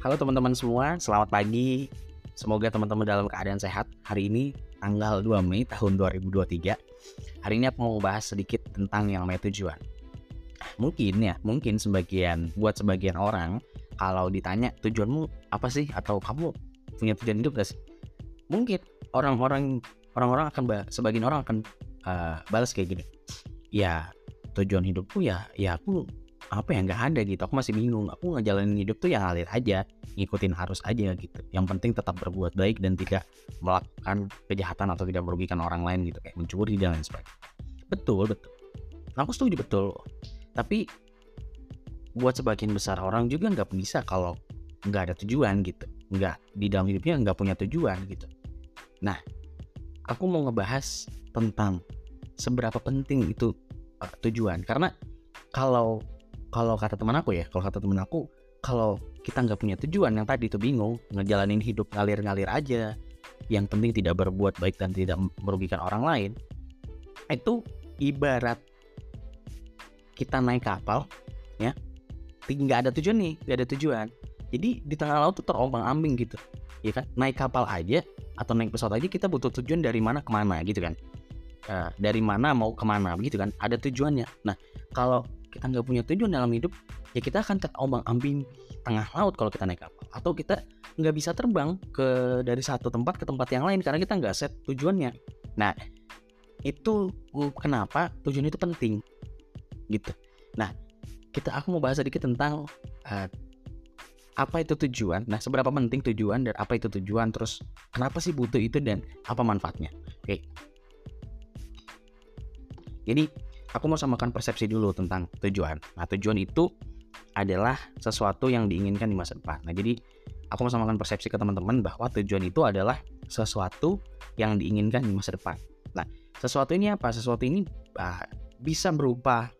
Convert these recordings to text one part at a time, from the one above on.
Halo teman-teman semua, selamat pagi. Semoga teman-teman dalam keadaan sehat. Hari ini tanggal 2 Mei tahun 2023. Hari ini aku mau bahas sedikit tentang yang namanya tujuan. Mungkin ya, mungkin sebagian buat sebagian orang kalau ditanya tujuanmu apa sih atau kamu punya tujuan hidup gak sih? Mungkin orang-orang orang-orang akan sebagian orang akan uh, balas kayak gini. Ya, tujuan hidupku ya ya aku apa ya nggak ada gitu. Aku masih bingung. Aku ngejalanin hidup tuh yang ngalir aja ngikutin harus aja gitu. Yang penting tetap berbuat baik dan tidak melakukan kejahatan atau tidak merugikan orang lain gitu kayak mencuri dan lain sebagainya. Betul betul. Aku setuju betul. Tapi buat sebagian besar orang juga nggak bisa kalau nggak ada tujuan gitu. Nggak di dalam hidupnya nggak punya tujuan gitu. Nah aku mau ngebahas tentang seberapa penting itu uh, tujuan. Karena kalau kalau kata teman aku ya kalau kata teman aku kalau kita nggak punya tujuan yang tadi itu bingung ngejalanin hidup ngalir-ngalir aja yang penting tidak berbuat baik dan tidak merugikan orang lain itu ibarat kita naik kapal ya nggak ada tujuan nih nggak ada tujuan. Jadi di tengah laut tuh terombang ambing gitu ya kan? Naik kapal aja atau naik pesawat aja kita butuh tujuan dari mana ke mana gitu kan? Uh, dari mana mau ke mana begitu kan? Ada tujuannya. Nah kalau kita nggak punya tujuan dalam hidup ya kita akan terombang ambing tengah laut kalau kita naik kapal. Atau kita nggak bisa terbang ke dari satu tempat ke tempat yang lain karena kita nggak set tujuannya. Nah itu kenapa tujuan itu penting gitu. Nah kita aku mau bahas sedikit tentang uh, apa itu tujuan. Nah seberapa penting tujuan dan apa itu tujuan terus kenapa sih butuh itu dan apa manfaatnya. Oke. Jadi aku mau samakan persepsi dulu tentang tujuan. Nah, tujuan itu adalah sesuatu yang diinginkan di masa depan. Nah, jadi aku mau samakan persepsi ke teman-teman bahwa tujuan itu adalah sesuatu yang diinginkan di masa depan. Nah, sesuatu ini apa? Sesuatu ini uh, bisa berupa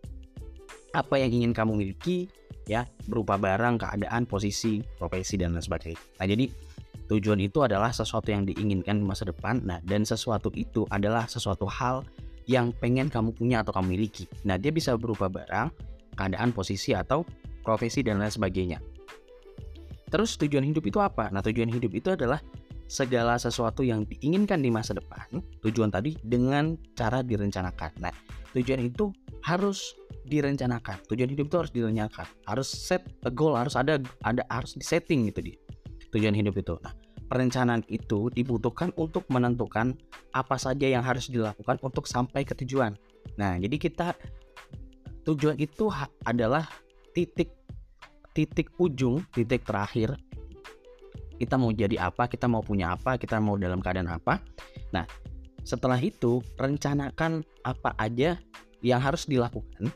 apa yang ingin kamu miliki, ya, berupa barang, keadaan, posisi, profesi dan lain sebagainya. Nah, jadi tujuan itu adalah sesuatu yang diinginkan di masa depan. Nah, dan sesuatu itu adalah sesuatu hal yang pengen kamu punya atau kamu miliki. Nah, dia bisa berupa barang, keadaan, posisi, atau profesi, dan lain sebagainya. Terus tujuan hidup itu apa? Nah, tujuan hidup itu adalah segala sesuatu yang diinginkan di masa depan. Tujuan tadi dengan cara direncanakan. Nah, tujuan itu harus direncanakan. Tujuan hidup itu harus direncanakan. Harus set a goal, harus ada ada harus disetting gitu di tujuan hidup itu. Nah, perencanaan itu dibutuhkan untuk menentukan apa saja yang harus dilakukan untuk sampai ke tujuan. Nah, jadi kita tujuan itu adalah titik titik ujung, titik terakhir. Kita mau jadi apa, kita mau punya apa, kita mau dalam keadaan apa. Nah, setelah itu rencanakan apa aja yang harus dilakukan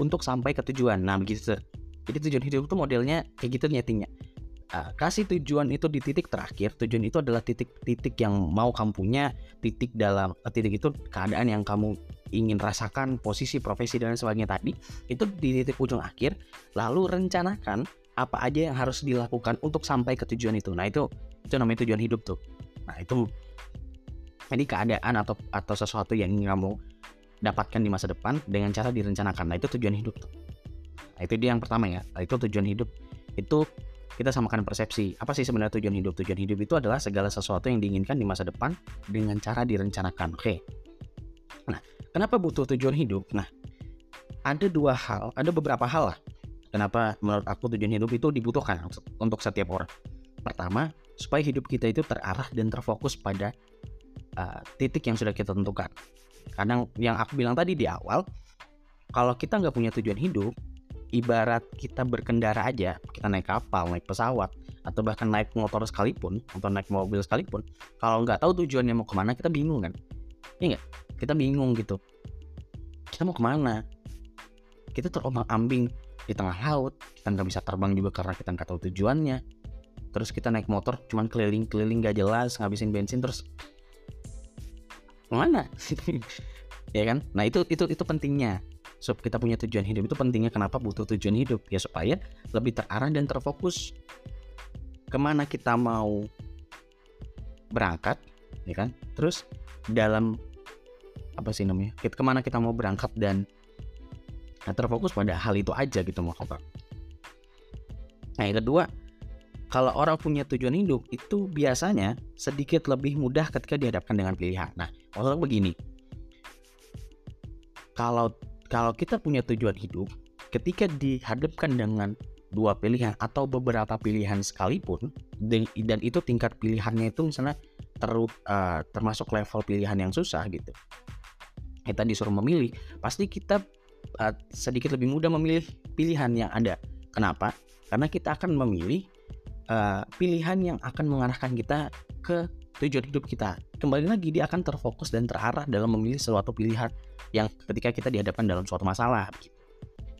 untuk sampai ke tujuan. Nah, begitu. Jadi tujuan hidup itu modelnya kayak gitu nyetingnya uh, kasih tujuan itu di titik terakhir. Tujuan itu adalah titik-titik yang mau kamu punya titik dalam uh, titik itu keadaan yang kamu ingin rasakan posisi profesi dan sebagainya tadi itu di titik ujung akhir. Lalu rencanakan apa aja yang harus dilakukan untuk sampai ke tujuan itu. Nah itu itu namanya tujuan hidup tuh. Nah itu jadi keadaan atau atau sesuatu yang ingin kamu dapatkan di masa depan dengan cara direncanakan. Nah itu tujuan hidup tuh. Nah itu dia yang pertama ya. Nah, itu tujuan hidup. Itu kita samakan persepsi. Apa sih sebenarnya tujuan hidup? Tujuan hidup itu adalah segala sesuatu yang diinginkan di masa depan dengan cara direncanakan. Oke. Nah, kenapa butuh tujuan hidup? Nah, ada dua hal, ada beberapa hal lah. Kenapa menurut aku tujuan hidup itu dibutuhkan untuk setiap orang. Pertama, supaya hidup kita itu terarah dan terfokus pada uh, titik yang sudah kita tentukan. Kadang yang aku bilang tadi di awal, kalau kita nggak punya tujuan hidup, ibarat kita berkendara aja, kita naik kapal, naik pesawat, atau bahkan naik motor sekalipun, atau naik mobil sekalipun, kalau nggak tahu tujuannya mau ke mana, kita bingung kan? Iya nggak? Kita bingung gitu. Kita mau ke mana? Kita terombang ambing di tengah laut, kita nggak bisa terbang juga karena kita nggak tahu tujuannya. Terus kita naik motor, cuman keliling-keliling gak jelas, ngabisin bensin, terus mana? ya kan? Nah itu itu itu pentingnya so kita punya tujuan hidup itu pentingnya kenapa butuh tujuan hidup ya supaya lebih terarah dan terfokus ke mana kita mau berangkat ya kan terus dalam apa sih namanya kita ke mana kita mau berangkat dan nah, terfokus pada hal itu aja gitu mau apa nah yang kedua kalau orang punya tujuan hidup itu biasanya sedikit lebih mudah ketika dihadapkan dengan pilihan. Nah, maksudnya begini. Kalau kalau kita punya tujuan hidup, ketika dihadapkan dengan dua pilihan atau beberapa pilihan sekalipun dan itu tingkat pilihannya itu misalnya terus uh, termasuk level pilihan yang susah gitu. Kita disuruh memilih pasti kita uh, sedikit lebih mudah memilih pilihan yang ada. Kenapa? Karena kita akan memilih uh, pilihan yang akan mengarahkan kita ke tujuan hidup kita. Kembali lagi dia akan terfokus dan terarah dalam memilih suatu pilihan yang ketika kita dihadapkan dalam suatu masalah.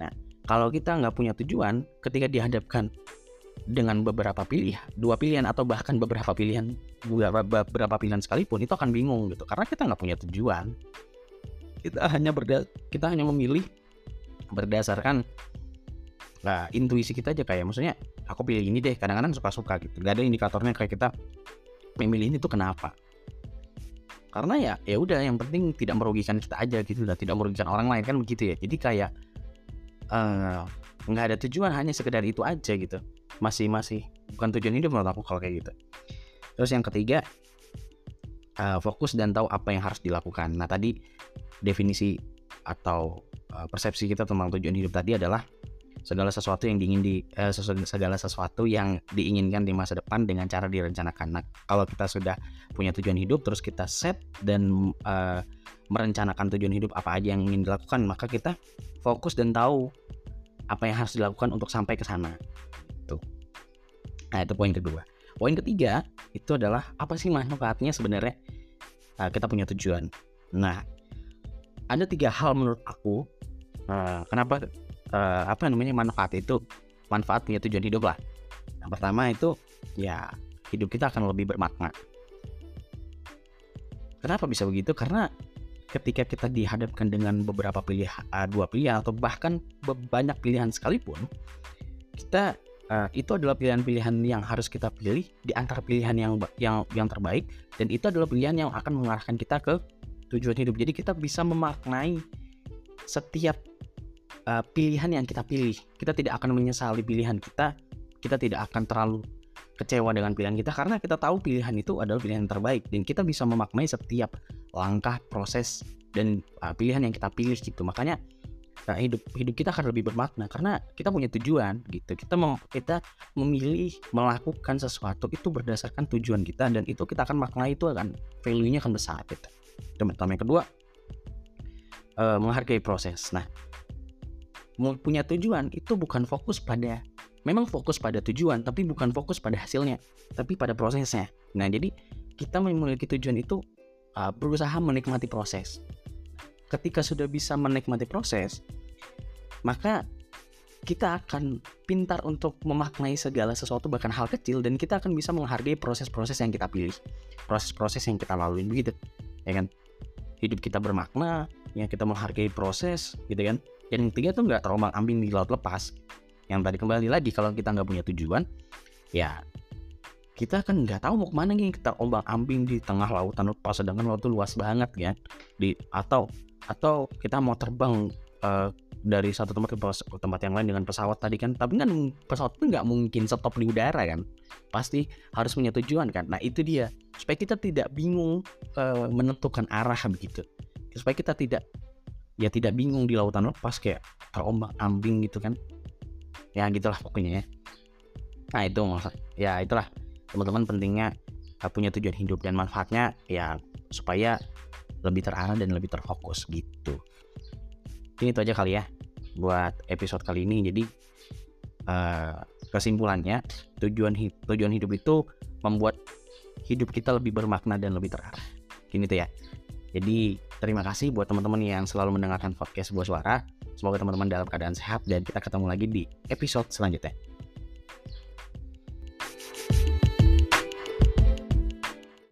Nah, kalau kita nggak punya tujuan, ketika dihadapkan dengan beberapa pilihan, dua pilihan atau bahkan beberapa pilihan, beberapa pilihan sekalipun itu akan bingung gitu, karena kita nggak punya tujuan. Kita hanya berda kita hanya memilih berdasarkan nah, intuisi kita aja kayak maksudnya aku pilih ini deh kadang-kadang suka-suka gitu gak ada indikatornya kayak kita memilih ini tuh kenapa? Karena ya ya udah yang penting tidak merugikan kita aja gitu lah tidak merugikan orang lain kan begitu ya. Jadi kayak eh, nggak uh, ada tujuan hanya sekedar itu aja gitu. Masih masih bukan tujuan hidup menurut aku kalau kayak gitu. Terus yang ketiga uh, fokus dan tahu apa yang harus dilakukan. Nah tadi definisi atau uh, persepsi kita tentang tujuan hidup tadi adalah segala sesuatu yang diingin di eh, segala sesuatu yang diinginkan di masa depan dengan cara direncanakan. Nah, kalau kita sudah punya tujuan hidup terus kita set dan uh, merencanakan tujuan hidup apa aja yang ingin dilakukan, maka kita fokus dan tahu apa yang harus dilakukan untuk sampai ke sana. Tuh. Nah, itu poin kedua. Poin ketiga itu adalah apa sih manfaatnya sebenarnya uh, kita punya tujuan. Nah, ada tiga hal menurut aku uh, kenapa uh, apa namanya manfaat itu manfaat punya tujuan hidup lah. Yang pertama itu ya hidup kita akan lebih bermakna. Kenapa bisa begitu? Karena ketika kita dihadapkan dengan beberapa pilihan uh, dua pilihan atau bahkan banyak pilihan sekalipun kita uh, itu adalah pilihan-pilihan yang harus kita pilih di antara pilihan yang yang yang terbaik dan itu adalah pilihan yang akan mengarahkan kita ke tujuan hidup. Jadi kita bisa memaknai setiap uh, pilihan yang kita pilih. Kita tidak akan menyesali pilihan kita. Kita tidak akan terlalu kecewa dengan pilihan kita karena kita tahu pilihan itu adalah pilihan terbaik dan kita bisa memaknai setiap langkah, proses dan uh, pilihan yang kita pilih gitu. Makanya nah, hidup hidup kita akan lebih bermakna karena kita punya tujuan gitu. Kita mem, kita memilih melakukan sesuatu itu berdasarkan tujuan kita dan itu kita akan maknai itu akan value-nya akan besar gitu. Teman-teman yang kedua uh, menghargai proses. Nah, punya tujuan itu bukan fokus pada memang fokus pada tujuan tapi bukan fokus pada hasilnya tapi pada prosesnya. Nah jadi kita memiliki tujuan itu uh, berusaha menikmati proses. Ketika sudah bisa menikmati proses maka kita akan pintar untuk memaknai segala sesuatu bahkan hal kecil dan kita akan bisa menghargai proses-proses yang kita pilih proses-proses yang kita lalui begitu. Ya kan? Hidup kita bermakna ya kita menghargai proses gitu kan yang ketiga tuh nggak terombang ambing di laut lepas. Yang tadi kembali lagi kalau kita nggak punya tujuan ya kita kan nggak tahu mau ke mana nih. Kita ombang ambing di tengah lautan lepas sedangkan laut itu luas banget ya. Di atau atau kita mau terbang uh, dari satu tempat ke tempat yang lain dengan pesawat tadi kan. Tapi kan pesawat itu nggak mungkin stop di udara kan. Pasti harus punya tujuan kan. Nah itu dia. Supaya kita tidak bingung uh, menentukan arah begitu. Supaya kita tidak ya tidak bingung di lautan lepas kayak terombang ambing gitu kan. Ya gitulah pokoknya ya. Nah itu ya itulah. Teman-teman pentingnya uh, punya tujuan hidup dan manfaatnya ya supaya lebih terarah dan lebih terfokus gitu. Ini itu aja kali ya buat episode kali ini. Jadi uh, kesimpulannya tujuan tujuan hidup itu membuat hidup kita lebih bermakna dan lebih terarah. Gini tuh ya jadi terima kasih buat teman-teman yang selalu mendengarkan podcast sebuah suara. Semoga teman-teman dalam keadaan sehat dan kita ketemu lagi di episode selanjutnya.